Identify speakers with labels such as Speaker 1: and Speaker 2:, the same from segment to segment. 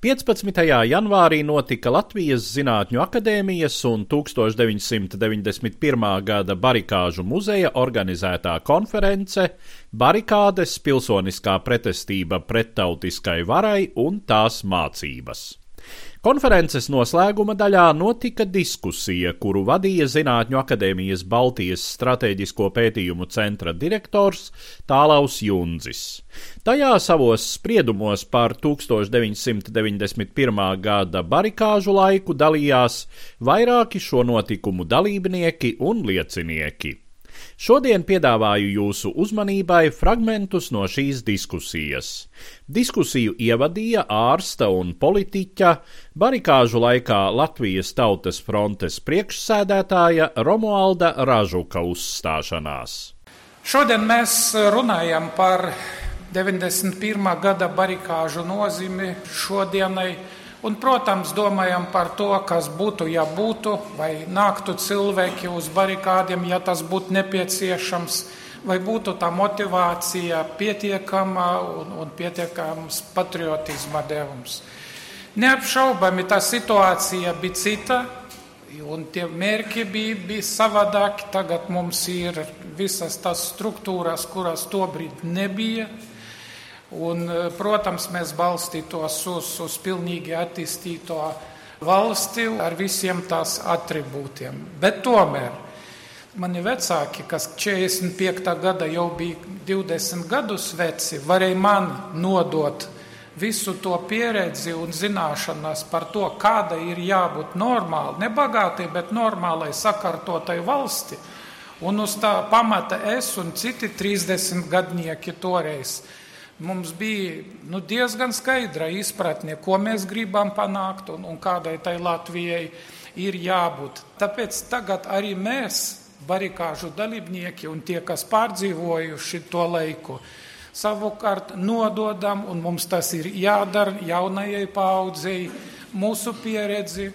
Speaker 1: 15. janvārī notika Latvijas Zinātņu akadēmijas un 1991. gada Barikāžu muzeja organizētā konference Barikādes pilsoniskā pretestība prettautiskai varai un tās mācības. Konferences noslēguma daļā notika diskusija, kuru vadīja Zinātņu akadēmijas Baltijas strateģisko pētījumu centra direktors Tālaus Junzis. Tajā savos spriedumos par 1991. gada barikāžu laiku dalījās vairāki šo notikumu dalībnieki un liecinieki. Šodien piedāvāju jūsu uzmanībai fragmentus no šīs diskusijas. Diskusiju ievadīja ārsta un politiķa, barikāžu laikā Latvijas Tautas frontes priekšsēdētāja Romualda Ražuka uzstāšanās.
Speaker 2: Šodien mēs runājam par 91. gada barikāžu nozīmi šodienai. Un, protams, domājam par to, kas būtu, ja būtu, vai nāktu cilvēki uz barikādiem, ja tas būtu nepieciešams, vai būtu tā motivācija pietiekama un, un pietiekams patriotisma devums. Neapšaubami tā situācija bija cita, un tie mērķi bija, bija savādāki. Tagad mums ir visas tās struktūras, kuras tobrīd nebija. Un, protams, mēs balstītos uz, uz pilnīgi attīstīto valsti ar visiem tās attribūtiem. Bet tomēr mani vecāki, kas 45. gada jau bija 20 gadus veci, varēja man nodot visu to pieredzi un zināšanas par to, kāda ir jābūt normāli, ne bagātai, bet normālai sakārtotai valsti. Un uz tā pamata es un citi 30 gadnieki toreiz mums bija nu, diezgan skaidra izpratne, ko mēs gribam panākt un, un kādai tai Latvijai ir jābūt. Tāpēc tagad arī mēs, barikāžu dalībnieki un tie, kas pārdzīvojuši to laiku, savukārt nododam, un mums tas ir jādara jaunajai paudzei, mūsu pieredzi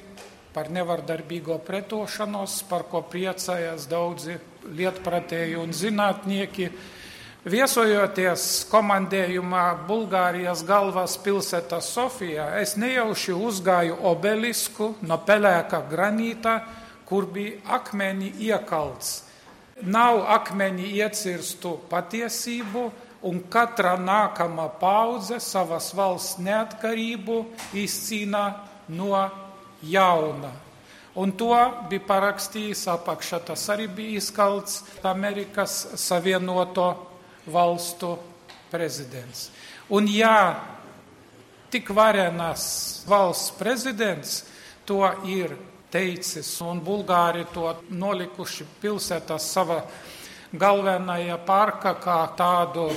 Speaker 2: par nevardarbīgo pretošanos, par ko priecājas daudzi lietpratēji un zinātnieki Viesojoties komandējumā Bulgārijas galvaspilsētā Sofijā, es nejauši uzgāju obelisku no pelēka granīta, kur bija akmeni iekalts. Nav akmeni iecirstu patiesību, un katra nākamā paudze savas valsts neatkarību izcīna no jauna. Un to bija parakstījis apakšā. Tas arī bija izkalts Amerikas Savienoto valstu prezidents. Un ja tik varenas valsts prezidents to ir teicis, un Bulgāri to nolikuši pilsētā savā galvenajā parkā kā tādu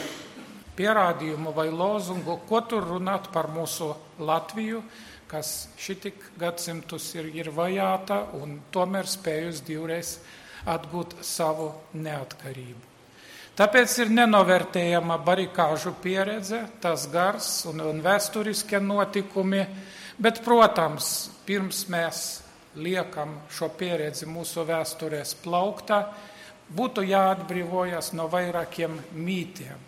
Speaker 2: pierādījumu vai lozungu, ko tur runāt par mūsu Latviju, kas šitik gadsimtus ir, ir vajāta un tomēr spējusi divreiz atgūt savu neatkarību. Tāpēc ir nenovērtējama barikāžu pieredze, tas gars un, un vēsturiskie notikumi, bet, protams, pirms mēs liekam šo pieredzi mūsu vēsturēs plauktā, būtu jāatbrīvojas no vairākiem mītiem.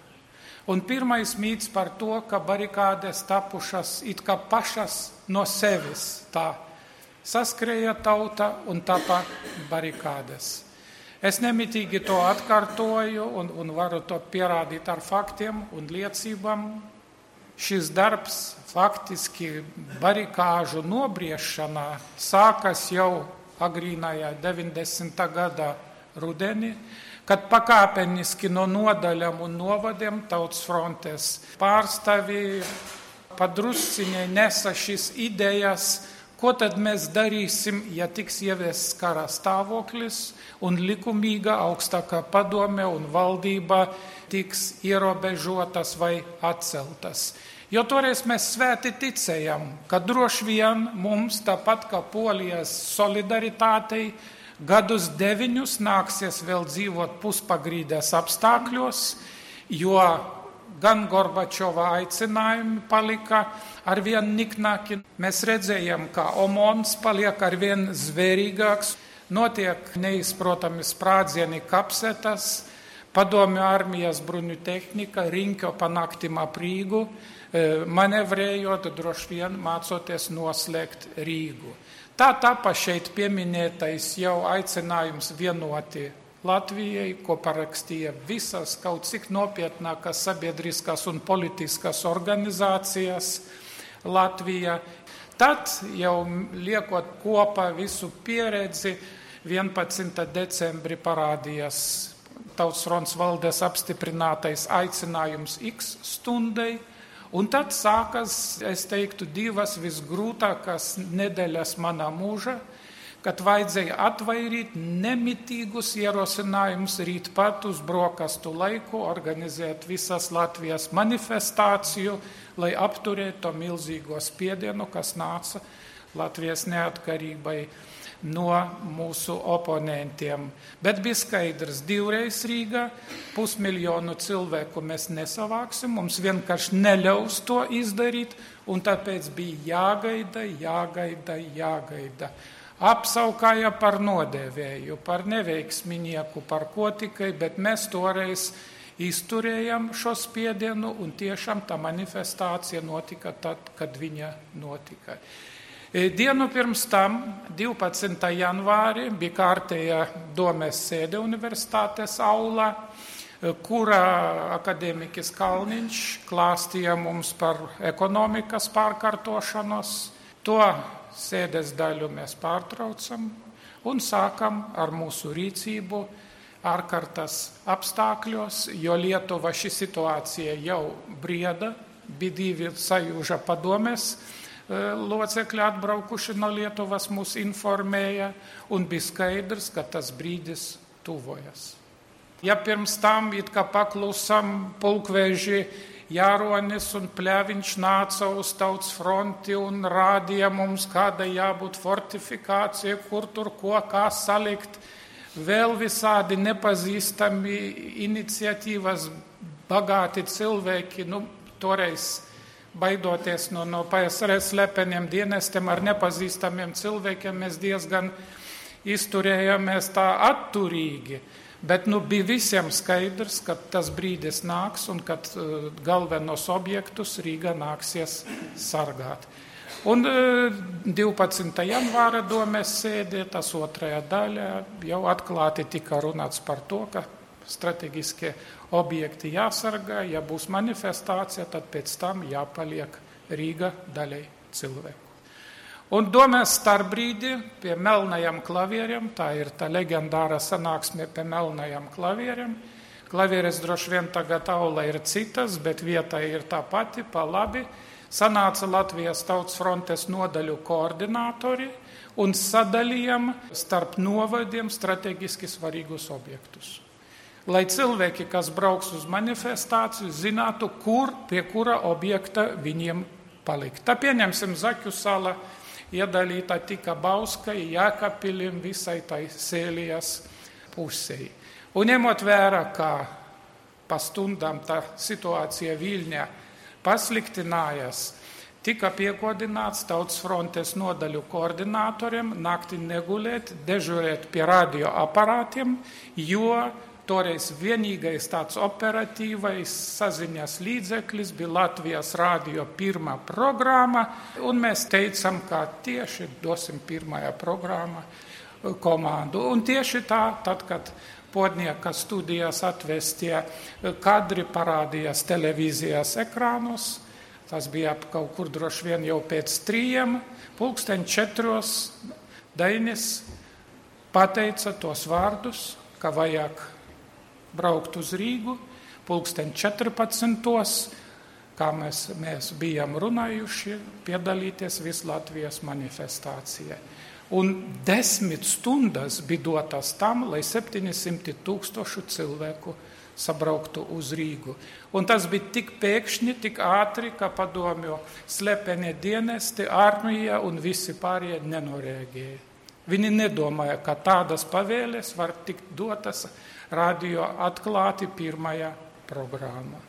Speaker 2: Un pirmais mīts par to, ka barikādes tapušas it kā pašas no sevis tā saskrēja tauta un tapa barikādes. Es nemitīgi to atkārtoju un, un varu to pierādīt ar faktiem un liecībām. Šis darbs faktiski barikāžu nobriešanā sākas jau agrīnajā 90. gada rudenī, kad pakāpeniski no nodaļām un novadiem tautas frontes pārstāvji padrusciņai nesa šīs idejas, Ko tad mēs darīsim, ja tiks ieviests kara stāvoklis un likumīga augstākā padome un valdība tiks ierobežotas vai atceltas? Jo toreiz mēs svēti ticējām, ka droši vien mums, tāpat kā polijas solidaritātei, gadus deviņus nāksies vēl dzīvot puspagrīdēs apstākļos, jo gan Gorbačova aicinājumi palika arvien niknāki. Mēs redzējām, ka Omons paliek arvien zvērīgāks, notiek neizprotami sprādzieni kapsetas, padomju armijas bruņu tehnika, riņķo pa naktim ap Rīgu, e, manevrējot, droši vien mācoties noslēgt Rīgu. Tā tapa šeit pieminētais jau aicinājums vienoti Latvijai, ko parakstīja visas kaut cik nopietnākās sabiedriskās un politiskas organizācijas Latvijā. Tad jau liekot kopā visu pieredzi, 11. decembrī parādījās Tautas fronts valdes apstiprinātais aicinājums X stundai, un tad sākas, es teiktu, divas visgrūtākās nedēļas manā mūžā kad vajadzēja atvairīt nemitīgus ierosinājumus rīt pat uz brokastu laiku, organizēt visas Latvijas manifestāciju, lai apturētu to milzīgo spiedienu, kas nāca Latvijas neatkarībai no mūsu oponentiem. Bet bija skaidrs, divreiz Rīgā pusmiljonu cilvēku mēs nesavāksim, mums vienkārši neļaus to izdarīt, un tāpēc bija jāgaida, jāgaida, jāgaida apsaukāja par nodēvēju, par neveiksminieku, par ko tikai, bet mēs toreiz izturējām šo spiedienu un tiešām tā manifestācija notika tad, kad viņa notika. E, dienu pirms tam, 12. janvārī, bija kārtēja domes sēde universitātes aulā, e, kurā akadēmiķis Kalniņš klāstīja mums par ekonomikas pārkārtošanos. To sēdes daļu mēs pārtraucam un sākam ar mūsu rīcību ārkārtas apstākļos, jo Lietuva šī situācija jau brieda, bija divi sajūža padomēs, e, locekļi atbraukuši no Lietuvas mūs informēja, un bija skaidrs, ka tas brīdis tuvojas. Ja pirms tam it kā paklusam pulkveži Jāronis un Pļaviņš nāca uz tautas fronti un rādīja mums, kāda jābūt fortifikācija, kur tur ko kā salikt. Vēl visādi nepazīstami iniciatīvas, bagāti cilvēki, nu, toreiz baidoties no, no PSRS slepeniem dienestiem ar nepazīstamiem cilvēkiem, mēs diezgan izturējāmies tā atturīgi. Bet nu, bija visiem skaidrs, ka tas brīdis nāks un ka uh, galvenos objektus Rīga nāksies sargāt. Un uh, 12. janvāra domēs sēdē, tas otrajā daļā jau atklāti tika runāts par to, ka strateģiskie objekti jāsargā, ja būs manifestācija, tad pēc tam jāpaliek Rīga daļai cilvēku. Un domās starpbrīdī pie melnajiem klavieriem, tā ir tā leģendāra sanāksme pie melnajiem klavieriem. Klavieres droši vien tagad aula ir citas, bet vieta ir tā pati, pa labi. Sanāca Latvijas tautas frontes nodaļu koordinātori un sadalījām starp novadiem strateģiski svarīgus objektus. Lai cilvēki, kas brauks uz manifestāciju, zinātu, kur pie kura objekta viņiem palikt. Tā pieņemsim Zaķu salu iedalīta tika Bauskai, Jākapilim, visai tai Sēlijas pusei. Un ņemot vērā, ka pa stundām tā situācija Viļņā pasliktinājās, tika piekodināts Tautas frontes nodaļu koordinatoriem nakti negulēt, dežurēt pie radioaparātiem, jo Toreiz vienīgais tāds operatīvais saziņas līdzeklis bija Latvijas rādio pirmā programma, un mēs teicām, ka tieši dosim pirmajā programmā komandu. Un tieši tā, tad, kad podnieka studijās atvestie kadri parādījās televīzijas ekrānos, tas bija kaut kur droši vien jau pēc trījiem, pulksten četros Dainis pateica tos vārdus, ka vajag braukt uz Rīgu, pulksten 14. kā mēs, mēs bijām runājuši, piedalīties Vislatvijas manifestācijā. Un desmit stundas bija dotas tam, lai 700 tūkstošu cilvēku sabrauktu uz Rīgu. Un tas bija tik pēkšņi, tik ātri, ka padomju slepenie dienesti, armija un visi pārējie nenorēģēja. Viņi nedomāja, ka tādas pavēles var tikt dotas radio atklāti pirmajā programmā.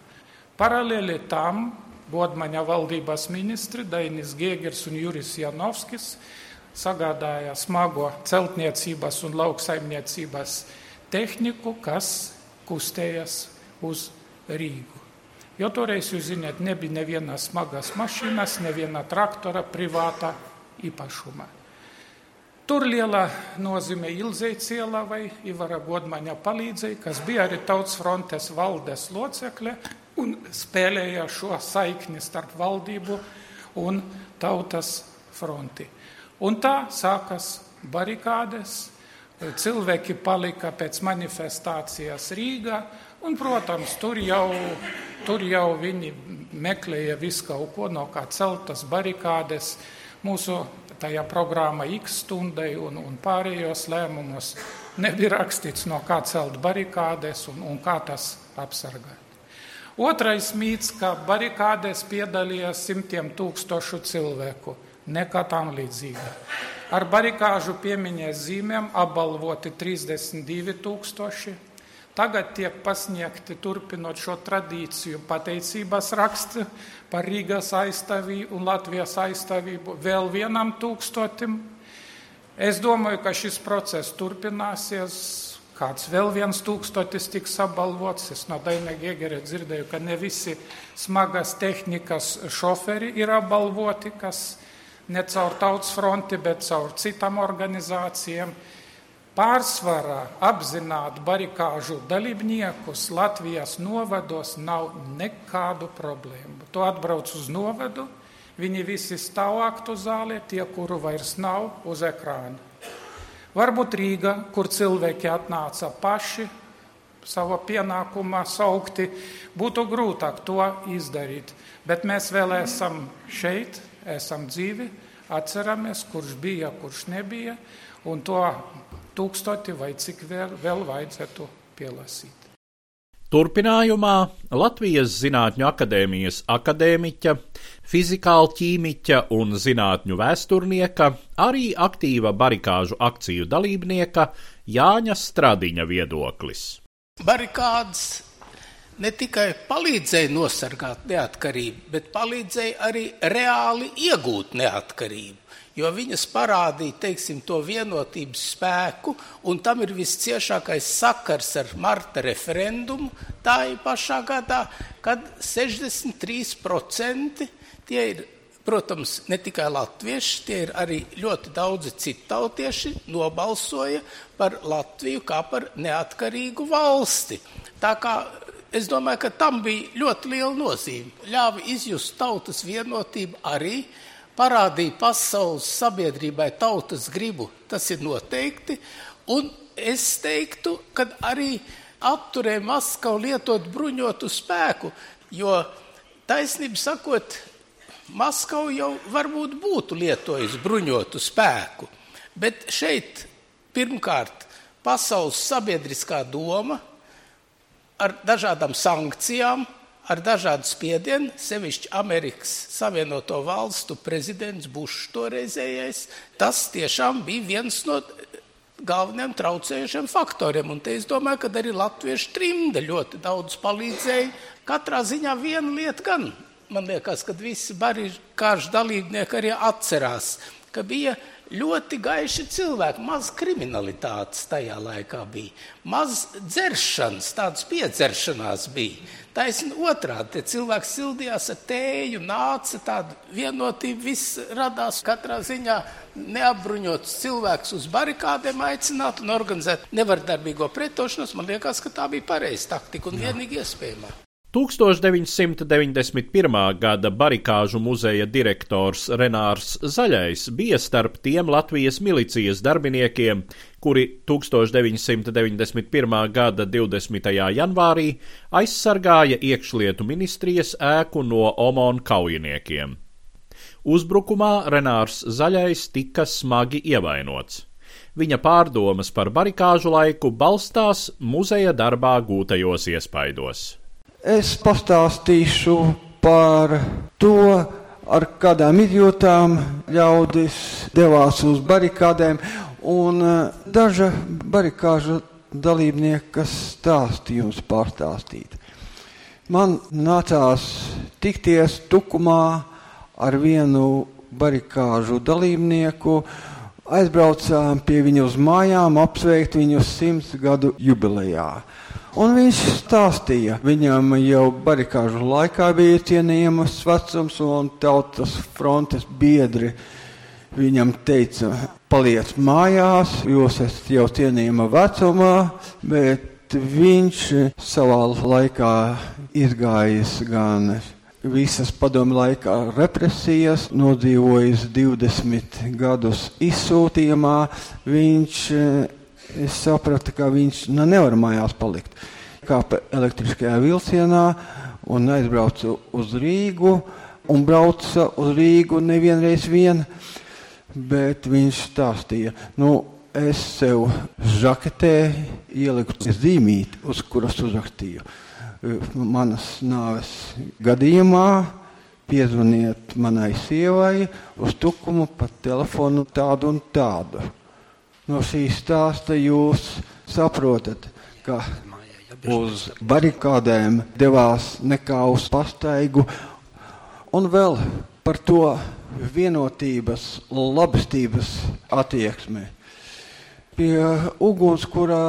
Speaker 2: Paralēli tam Bodmaņa valdības ministri Dainis Gēgers un Juris Janovskis sagādāja smago celtniecības un lauksaimniecības tehniku, kas kustējas uz Rīgu. Jo toreiz, jūs zināt, nebija nevienas smagas mašīnas, neviena traktora privāta īpašuma. Tur liela nozīme Ilzei Cielavai, Ivara Godmaņa palīdzēja, kas bija arī Tautas frontes valdes locekle un spēlēja šo saikni starp valdību un tautas fronti. Un tā sākas barikādes, cilvēki palika pēc manifestācijas Rīgā, un, protams, tur jau, tur jau viņi meklēja visu kaut ko, no kā celtas barikādes. Mūsu tajā programmā X stundai un, un pārējos lēmumos nebija rakstīts, no kā celt barikādes un, un kā tas apsargāt. Otrais mīts, ka barikādēs piedalījās simtiem tūkstošu cilvēku, nekā tam līdzīga. Ar barikāžu piemiņas zīmēm apbalvoti 32 tūkstoši. Tagad tiek pasniegti, turpinot šo tradīciju, pateicības raksti par Rīgas aizstāvību un Latvijas aizstāvību vēl vienam tūkstotim. Es domāju, ka šis process turpināsies. Kāds vēl viens tūkstotis tiks apbalvots. Es no Daina Gēgera dzirdēju, ka ne visi smagas tehnikas šoferi ir apbalvoti, kas ne caur tautas fronti, bet caur citām organizācijām. Pārsvarā apzināt barikāžu dalībniekus Latvijas novados nav nekādu problēmu. Tu atbrauc uz novadu, viņi visi stāv aktu zālē, tie, kuru vairs nav uz ekrāna. Varbūt Rīga, kur cilvēki atnāca paši savu pienākumu saukti, būtu grūtāk to izdarīt. Bet mēs vēl esam šeit, esam dzīvi, atceramies, kurš bija, kurš nebija, un to tūkstoti vai cik vēl, vēl vajadzētu pielasīt.
Speaker 1: Turpinājumā Latvijas Zinātņu akadēmijas akadēmiķa, fizikāla ķīmiķa un zinātņu vēsturnieka, arī aktīva barikāžu akciju dalībnieka Jāņa Stradiņa viedoklis.
Speaker 3: Barikādas ne tikai palīdzēja nosargāt neatkarību, bet palīdzēja arī reāli iegūt neatkarību jo viņas parādīja teiksim, to vienotības spēku, un tam ir visciešākais sakars ar Marta referendumu. Tā ir pašā gadā, kad 63% tie ir. Protams, ne tikai latvieši, tie ir arī ļoti daudzi citu tautieši nobalsoja par Latviju kā par neatkarīgu valsti. Tā kā es domāju, ka tam bija ļoti liela nozīme. Ļāva izjust tautas vienotību arī parādīja pasaules sabiedrībai tautas gribu, tas ir noteikti. Un es teiktu, ka arī apturēja Maskavu lietot bruņotu spēku, jo taisnība sakot, Maskava jau varbūt būtu lietojusi bruņotu spēku, bet šeit pirmkārt pasaules sabiedriskā doma ar dažādām sankcijām ar dažādu spiedienu, sevišķi Amerikas Savienoto Valstu prezidents Bušs toreizējais, tas tiešām bija viens no galvenajiem traucējušiem faktoriem. Un te es domāju, ka arī latviešu trimde ļoti daudz palīdzēja. Katrā ziņā viena lieta gan, man liekas, kad visi barīkāršu dalībnieki arī atcerās, ka bija ļoti gaiši cilvēki, maz kriminalitātes tajā laikā bija, maz dzeršanas, tādas piedzeršanās bija. Taisn otrādi, tie cilvēki sildījās ar tēju, nāca tāda vienotība, viss radās katrā ziņā neapbruņots cilvēks uz barikādēm aicināt un organizēt nevardarbīgo pretošanos. Man liekas, ka tā bija pareiza taktika un vienīgi iespējamā.
Speaker 1: 1991. gada barikāžu muzeja direktors Renārs Zaļais bija starp tiem Latvijas milicijas darbiniekiem, kuri 1991. gada 20. janvārī aizsargāja iekšlietu ministrijas ēku no Omon kaujiniekiem. Uzbrukumā Renārs Zaļais tika smagi ievainots. Viņa pārdomas par barikāžu laiku balstās muzeja darbā gūtajos iespaidos.
Speaker 4: Es pastāstīšu par to, ar kādām izjūtām ļaudis devās uz barikādēm, un eh, daža barikāžu dalībnieka stāstījums pārstāstīt. Man nācās tikties tukumā ar vienu barikāžu dalībnieku, aizbraucām pie viņa uz mājām, apsveikt viņu simts gadu jubilejā. Un viņš stāstīja, viņam jau barikāžu laikā bija cienījams vecums un tautas frontes biedri. Viņam teica, paliec mājās, jūs esat jau cienījama vecumā, bet viņš savā laikā izgājis gan visas padomu laikā represijas, nodzīvojis 20 gadus izsūtījumā. Viņš es sapratu, ka viņš nu, nevar mājās palikt. Kāpa elektriskajā vilcienā un aizbraucu uz Rīgu un brauca uz Rīgu nevienreiz vien, bet viņš stāstīja, nu, es sev žaketē ieliku zīmīti, uz kuras uzrakstīju. Manas nāves gadījumā piezvaniet manai sievai uz tukumu pa telefonu tādu un tādu no šī stāsta jūs saprotat, ka uz barikādēm devās nekā uz pastaigu, un vēl par to vienotības, labestības attieksmi. Pie ugunskura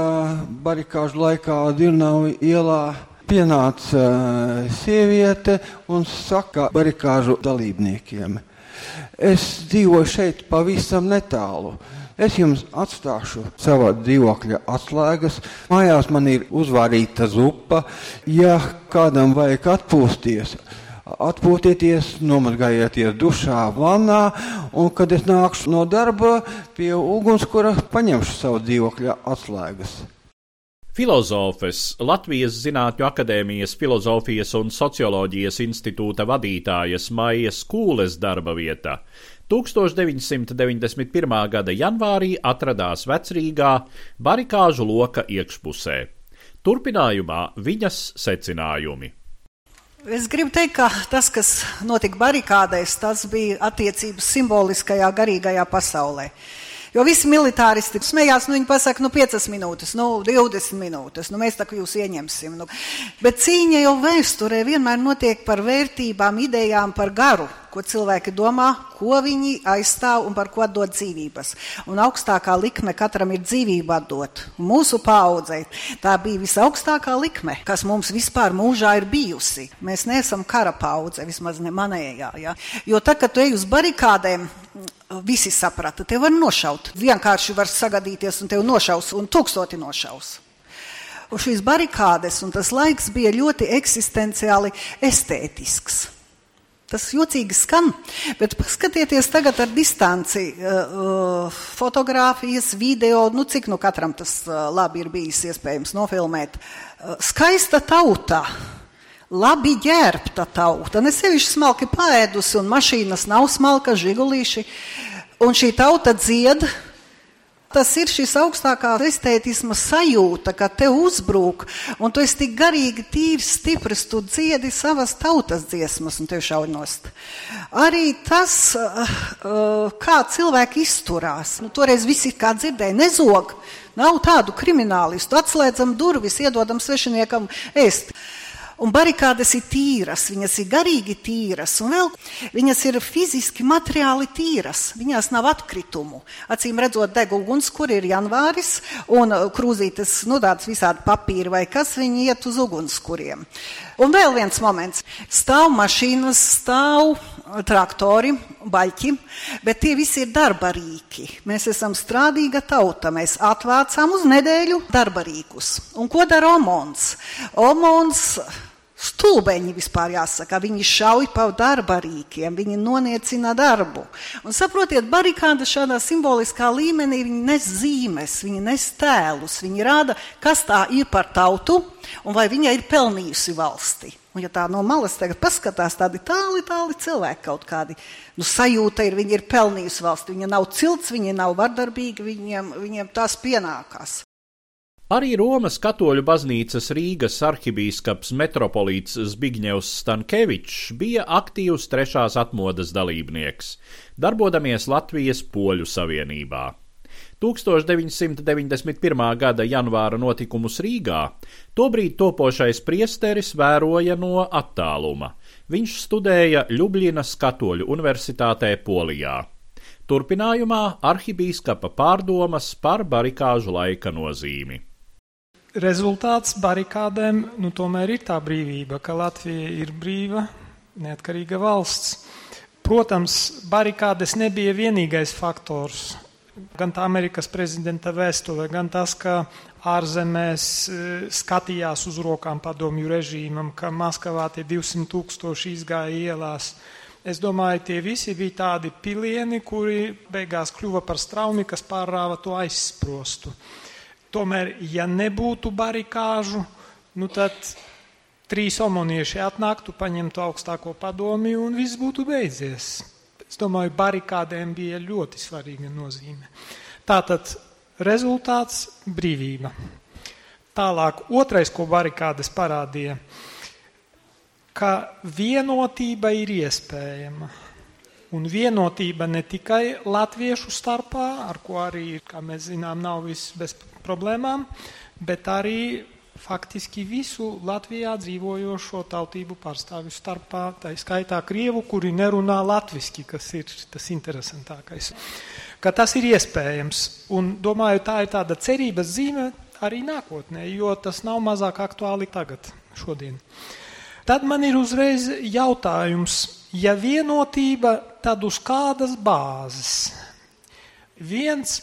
Speaker 4: barikāžu laikā Dirnavu ielā pienāca sieviete un saka barikāžu dalībniekiem. Es dzīvoju šeit pavisam netālu. Es jums atstāšu savā dzīvokļa atslēgas. Mājās man ir uzvārīta zupa. Ja kādam vajag atpūsties, atpūtieties, nomazgājieties dušā, vannā, un kad es nākšu no darba pie ugunskura, paņemšu savu dzīvokļa atslēgas.
Speaker 1: Filozofes Latvijas Zinātņu akadēmijas filozofijas un socioloģijas institūta vadītājas Maijas Kūles darba vieta 1991. gada janvārī atradās Vecrīgā barikāžu loka iekšpusē. Turpinājumā viņas secinājumi.
Speaker 5: Es gribu teikt, ka tas, kas notika barikādēs, tas bija attiecības simboliskajā, garīgajā pasaulē. Jo visi militāristi smējās, nu viņi pasaka, nu 5 minūtes, nu 20 minūtes, nu mēs tā kā jūs ieņemsim. Nu. Bet cīņa jau vēsturē vienmēr notiek par vērtībām, idejām, par garu, ko cilvēki domā, ko viņi aizstāv un par ko dod dzīvības. Un augstākā likme katram ir dzīvība dot. Mūsu paudzei tā bija visaugstākā likme, kas mums vispār mūžā ir bijusi. Mēs neesam kara paudze, vismaz ne manējā. Ja? Jo tad, kad tu ej uz barikādēm, visi saprata, te var nošaut. Vienkārši var sagadīties un tevi nošaus un tūkstoti nošaus. Un šīs barikādes un tas laiks bija ļoti eksistenciāli estētisks. Tas jocīgi skan, bet paskatieties tagad ar distanci uh, fotogrāfijas, video, nu cik nu katram tas uh, labi ir bijis iespējams nofilmēt. Skaista tauta labi ģērbta tauta, ne sevišķi smalki paēdusi, un mašīnas nav smalka, žigulīši. Un šī tauta dzied. Tas ir šis augstākā estētisma sajūta, ka te uzbrūk, un tu esi tik garīgi, tīrs, stiprs, tu dziedi savas tautas dziesmas, un tev šaunost. Arī tas, uh, uh, kā cilvēki izturās, nu, toreiz visi kā dzirdēja, nezog, nav tādu kriminālistu, atslēdzam durvis, iedodam svešiniekam ēst. Un barikādas ir tīras, viņas ir garīgi tīras, un vēl viņas ir fiziski, materiāli tīras. Viņās nav atkritumu. Acīm redzot, deg uguns, kur ir janvāris, un uh, krūzītes, nu, tādas visādi papīri vai kas, viņi iet uz ugunskuriem. Un vēl viens moments. Stāv mašīnas, stāv traktori, baļķi, bet tie visi ir darba rīki. Mēs esam strādīga tauta. Mēs atvācām uz nedēļu darba rīkus. Un ko dara Omons? Omons stulbeņi vispār jāsaka. Viņi šauj pa darba rīkiem, viņi noniecina darbu. Un saprotiet, barikāda šādā simboliskā līmenī viņi nes zīmes, viņi nes tēlus, viņi rāda, kas tā ir par tautu un vai viņa ir pelnījusi valsti. Un, ja tā no malas tagad paskatās, tādi tāli, tāli cilvēki kaut kādi, nu, sajūta ir, viņi ir pelnījusi valsti. Viņa nav cilts, viņa nav vardarbīga, viņiem, viņiem tās pienākās.
Speaker 1: Arī Romas katoļu baznīcas Rīgas arhibīskaps metropolīts Zbigņevs Stankevičs bija aktīvs trešās atmodas dalībnieks, darbodamies Latvijas Poļu savienībā. 1991. gada janvāra notikumus Rīgā tobrīd topošais priesteris vēroja no attāluma. Viņš studēja Ljubljinas katoļu universitātē Polijā. Turpinājumā arhibīskapa pārdomas par barikāžu laika nozīmi
Speaker 6: rezultāts barikādēm nu, tomēr ir tā brīvība, ka Latvija ir brīva, neatkarīga valsts. Protams, barikādes nebija vienīgais faktors. Gan tā Amerikas prezidenta vēstule, gan tas, ka ārzemēs e, skatījās uz rokām padomju režīmam, ka Maskavā tie 200 tūkstoši izgāja ielās. Es domāju, tie visi bija tādi pilieni, kuri beigās kļuva par straumi, kas pārrāva to aizsprostu. Tomēr, ja nebūtu barikāžu, nu tad trīs omonieši atnāktu, paņemtu augstāko padomi un viss būtu beidzies. Es domāju, barikādēm bija ļoti svarīga nozīme. Tātad rezultāts - brīvība. Tālāk, otrais, ko barikādes parādīja, ka vienotība ir iespējama. Un vienotība ne tikai latviešu starpā, ar ko arī, kā mēs zinām, nav viss bez problēmām, bet arī faktiski visu Latvijā dzīvojošo tautību pārstāvju starpā, tā skaitā Krievu, kuri nerunā latviski, kas ir tas interesantākais. Ka tas ir iespējams, un domāju, tā ir tāda cerības zīme arī nākotnē, jo tas nav mazāk aktuāli tagad, šodien. Tad man ir uzreiz jautājums, ja vienotība, tad uz kādas bāzes? Viens,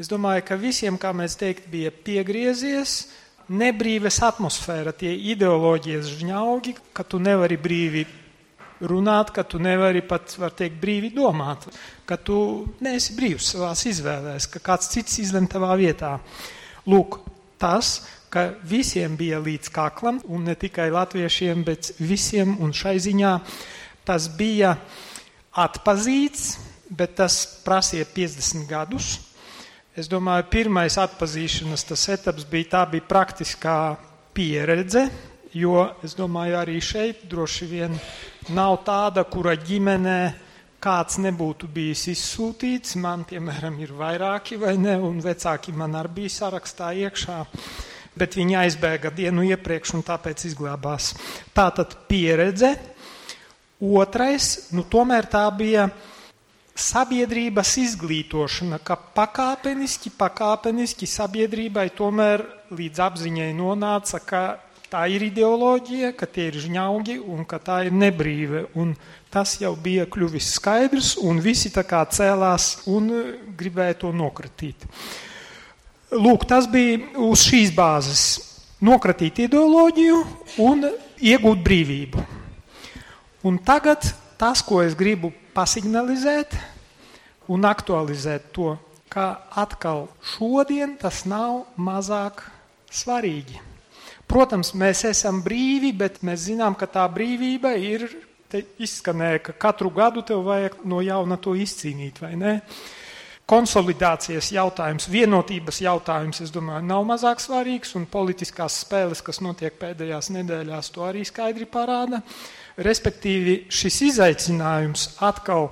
Speaker 6: es domāju, ka visiem, kā mēs teikt, bija piegriezies, nebrīves atmosfēra, tie ideoloģijas žņaugi, ka tu nevari brīvi runāt, ka tu nevari pat, var teikt, brīvi domāt, ka tu neesi brīvs savās izvēlēs, ka kāds cits izlem tavā vietā. Lūk, tas, ka visiem bija līdz kaklam, un ne tikai latviešiem, bet visiem, un šai ziņā tas bija atpazīts, bet tas prasīja 50 gadus. Es domāju, pirmais atpazīšanas tas etaps bija tā bija praktiskā pieredze, jo es domāju, arī šeit droši vien nav tāda, kura ģimenē kāds nebūtu bijis izsūtīts. Man, piemēram, ir vairāki vai ne, un vecāki man arī bija sarakstā iekšā bet viņi aizbēga dienu iepriekš un tāpēc izglābās. Tā tad pieredze. Otrais, nu tomēr tā bija sabiedrības izglītošana, ka pakāpeniski, pakāpeniski sabiedrībai tomēr līdz apziņai nonāca, ka tā ir ideoloģija, ka tie ir žņaugi un ka tā ir nebrīve. Un tas jau bija kļuvis skaidrs, un visi tā kā cēlās un gribēja to nokratīt. Lūk, tas bija uz šīs bāzes nokratīt ideoloģiju un iegūt brīvību. Un tagad tas, ko es gribu pasignalizēt un aktualizēt to, ka atkal šodien tas nav mazāk svarīgi. Protams, mēs esam brīvi, bet mēs zinām, ka tā brīvība ir, izskanēja, ka katru gadu tev vajag no jauna to izcīnīt, vai ne? Konsolidācijas jautājums, vienotības jautājums, es domāju, nav mazāk svarīgs, un politiskās spēles, kas notiek pēdējās nedēļās, to arī skaidri parāda. Respektīvi, šis izaicinājums atkal,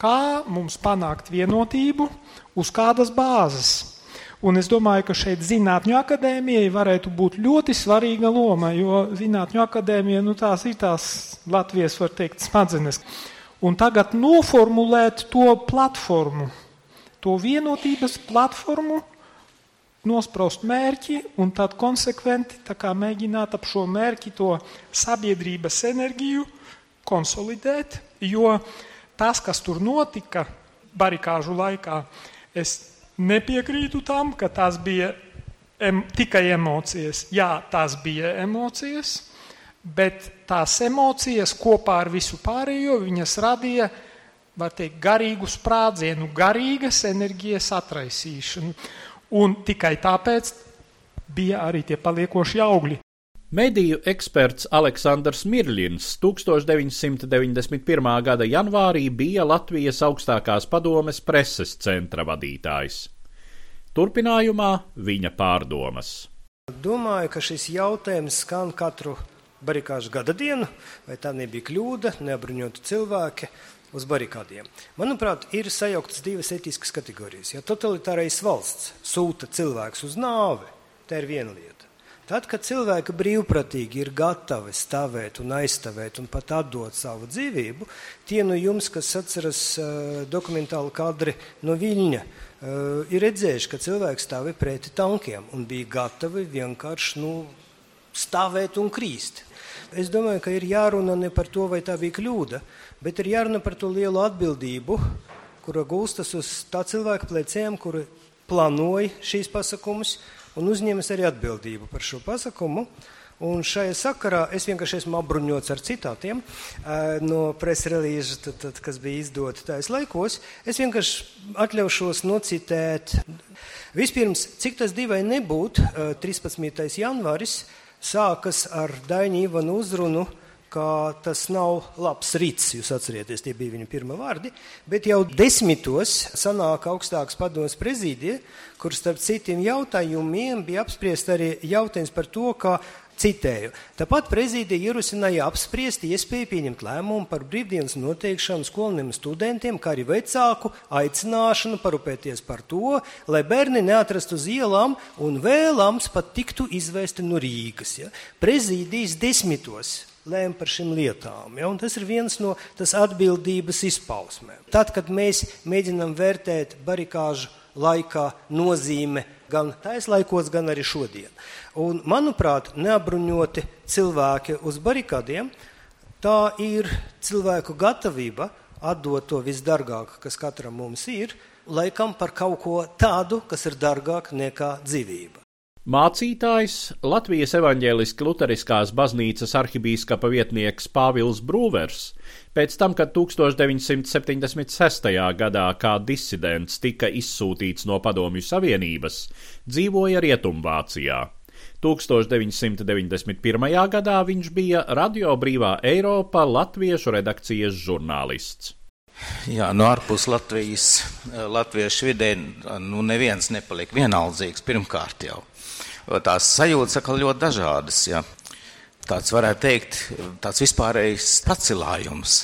Speaker 6: kā mums panākt vienotību, uz kādas bāzes. Un es domāju, ka šeit Zinātņu akadēmijai varētu būt ļoti svarīga loma, jo Zinātņu akadēmija, nu tās ir tās Latvijas, var teikt, smadzenes. Un tagad noformulēt to platformu, to vienotības platformu, nospraust mērķi un tad konsekventi mēģināt ap šo mērķi to sabiedrības enerģiju konsolidēt, jo tas, kas tur notika barikāžu laikā, es nepiekrītu tam, ka tās bija em, tikai emocijas. Jā, tās bija emocijas, bet tās emocijas kopā ar visu pārējo viņas radīja, var teikt, garīgu sprādzienu, garīgas enerģijas atraisīšanu. Un tikai tāpēc bija arī tie paliekošie augļi.
Speaker 1: Mediju eksperts Aleksandrs Mirļins 1991. gada janvārī bija Latvijas augstākās padomes preses centra vadītājs. Turpinājumā viņa pārdomas.
Speaker 7: Domāju, ka šis jautājums skan katru barikāžu gada dienu, vai tā nebija kļūda, neapbruņoti cilvēki uz barikādiem. Manuprāt, ir sajauktas divas etiskas kategorijas. Ja totalitārais valsts sūta cilvēkus uz nāvi, tā ir viena lieta. Tad, kad cilvēki brīvprātīgi ir gatavi stāvēt un aizstāvēt un pat atdot savu dzīvību, tie no jums, kas atceras uh, dokumentālu kadri no Viļņa, uh, ir redzējuši, ka cilvēki stāvēja pretī tankiem un bija gatavi vienkārši nu, stāvēt un krīst. Es domāju, ka ir jārunā ne par to, vai tā bija kļūda, bet ir jārunā par to lielu atbildību, kura gulstas uz tā cilvēka pleciem, kuri plānoja šīs pasākumus un uzņemas arī atbildību par šo pasākumu. Un šajā sakarā es vienkārši esmu apbruņots ar citātiem uh, no presrelīža, kas bija izdota tais laikos. Es vienkārši atļaušos nocitēt. Vispirms, cik tas divai nebūtu, uh, 13. janvāris sākas ar Daņu Ivanu uzrunu, ka tas nav labs rīts, jūs atcerieties, tie bija viņa pirmie vārdi, bet jau desmitos sanāk augstāks padoms prezidija, kur starp citiem jautājumiem bija apspriest arī jautājums par to, ka Citēju. Tāpat prezidija ierosināja apspriest iespēju pieņemt lēmumu par brīvdienas noteikšanu skolniekiem studentiem, kā arī vecāku aicināšanu parūpēties par to, lai bērni neatrastu uz ielām un vēlams pat tiktu izvēsti no Rīgas. Ja? Prezidijas desmitos lēma par šīm lietām. Ja? Un tas ir viens no tas atbildības izpausmēm. Tad, kad mēs mēģinam vērtēt barikāžu laikā nozīme gan taislaikos, gan arī šodien. Un, manuprāt, neapbruņoti cilvēki uz barikādiem, tā ir cilvēku gatavība atdot to visdārgāko, kas katram mums ir, laikam par kaut ko tādu, kas ir dārgāk nekā dzīvība.
Speaker 1: Mācītājs Latvijas evaņģēliski luteriskās baznīcas arhibīskapa vietnieks Pāvils Brūvers, pēc tam, kad 1976. gadā kā disidents tika izsūtīts no Padomju Savienības, dzīvoja Rietumvācijā. 1991. gadā viņš bija Radio Brīvā Eiropa latviešu redakcijas žurnālists.
Speaker 8: Jā, no ārpus Latvijas, latviešu vidē, nu neviens nepalika vienaldzīgs pirmkārt jau tās sajūtas atkal ļoti dažādas. Ja. Tāds varētu teikt, tāds vispārējs pacilājums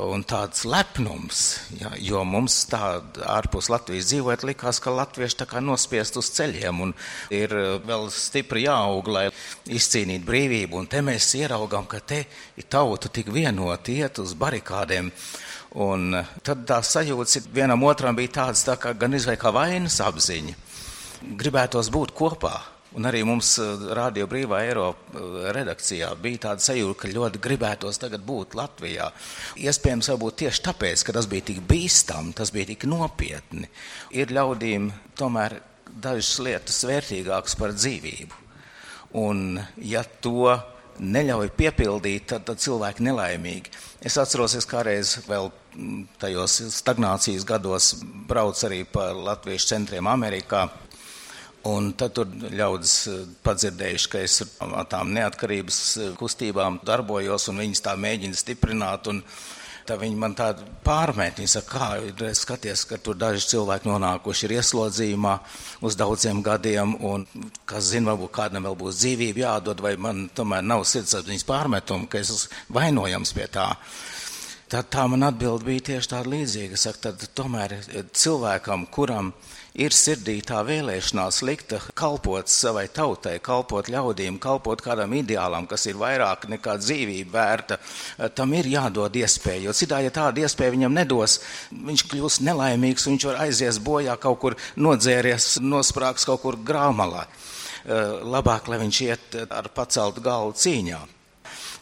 Speaker 8: un tāds lepnums, ja, jo mums tā ārpus Latvijas dzīvojot likās, ka latvieši tā kā nospiest uz ceļiem un ir vēl stipri jāaug, lai izcīnītu brīvību, un te mēs ieraugām, ka te ir tauta tik vienoti iet uz barikādēm, un tad tā sajūtas vienam otram bija tādas tā kā gan izvēl kā vainas apziņa. Gribētos būt kopā, Un arī mums eh, Rādio Brīvā Eiropa eh, redakcijā bija tāda sajūta, ka ļoti gribētos tagad būt Latvijā. Iespējams, varbūt tieši tāpēc, ka tas bija tik bīstami, tas bija tik nopietni. Ir ļaudīm tomēr dažas lietas vērtīgākas par dzīvību. Un ja to neļauj piepildīt, tad, tad cilvēki nelaimīgi. Es atceros, es kādreiz vēl mm, tajos stagnācijas gados braucu arī pa latviešu centriem Amerikā. Un tad tur ļaudis eh, padzirdējuši, ka es ar tām neatkarības eh, kustībām darbojos un viņas tā mēģina stiprināt. Tā viņi man tādu pārmet, viņi saka, kā ir skaties, ka tur daži cilvēki nonākuši ir ieslodzījumā uz daudziem gadiem, un, kas zina, varbūt kādam vēl būs dzīvība jādod, vai man tomēr nav sirdsapziņas pārmetumu, ka es esmu vainojams pie tā. Tad tā man atbild bija tieši tāda līdzīga. Saka, tad tomēr cilvēkam, kuram ir ir sirdī tā vēlēšanās likta kalpot savai tautai, kalpot ļaudīm, kalpot kādam ideālam, kas ir vairāk nekā dzīvība vērta, tam ir jādod iespēja. Jo citādi, ja tāda iespēja viņam nedos, viņš kļūs nelaimīgs, viņš var aizies bojā kaut kur nodzēries, nosprāgs kaut kur grāmalā. Labāk, lai viņš iet ar paceltu galvu cīņā.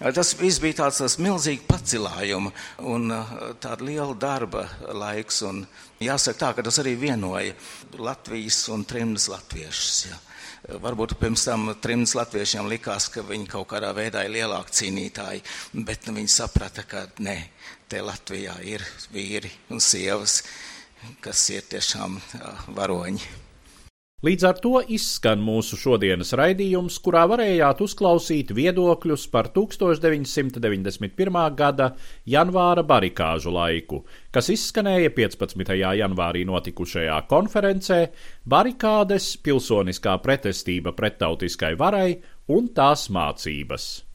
Speaker 8: Tas viss bija tāds, tāds milzīgs pacelājums un tāda liela darba laiks. Jāsaka tā, ka tas arī vienoja Latvijas un trimdas latviešus. Ja. Varbūt pirms tam trims latviešiem likās, ka viņi kaut kādā veidā ir lielāki cīnītāji, bet nu, viņi saprata, ka nē, te Latvijā ir vīri un sievas, kas ir tiešām varoņi.
Speaker 1: Līdz ar to izskan mūsu šodienas raidījums, kurā varējāt uzklausīt viedokļus par 1991. gada janvāra barikāžu laiku, kas izskanēja 15. janvārī notikušajā konferencē Barikādes, pilsoniskā pretestība prettautiskai varai un tās mācības.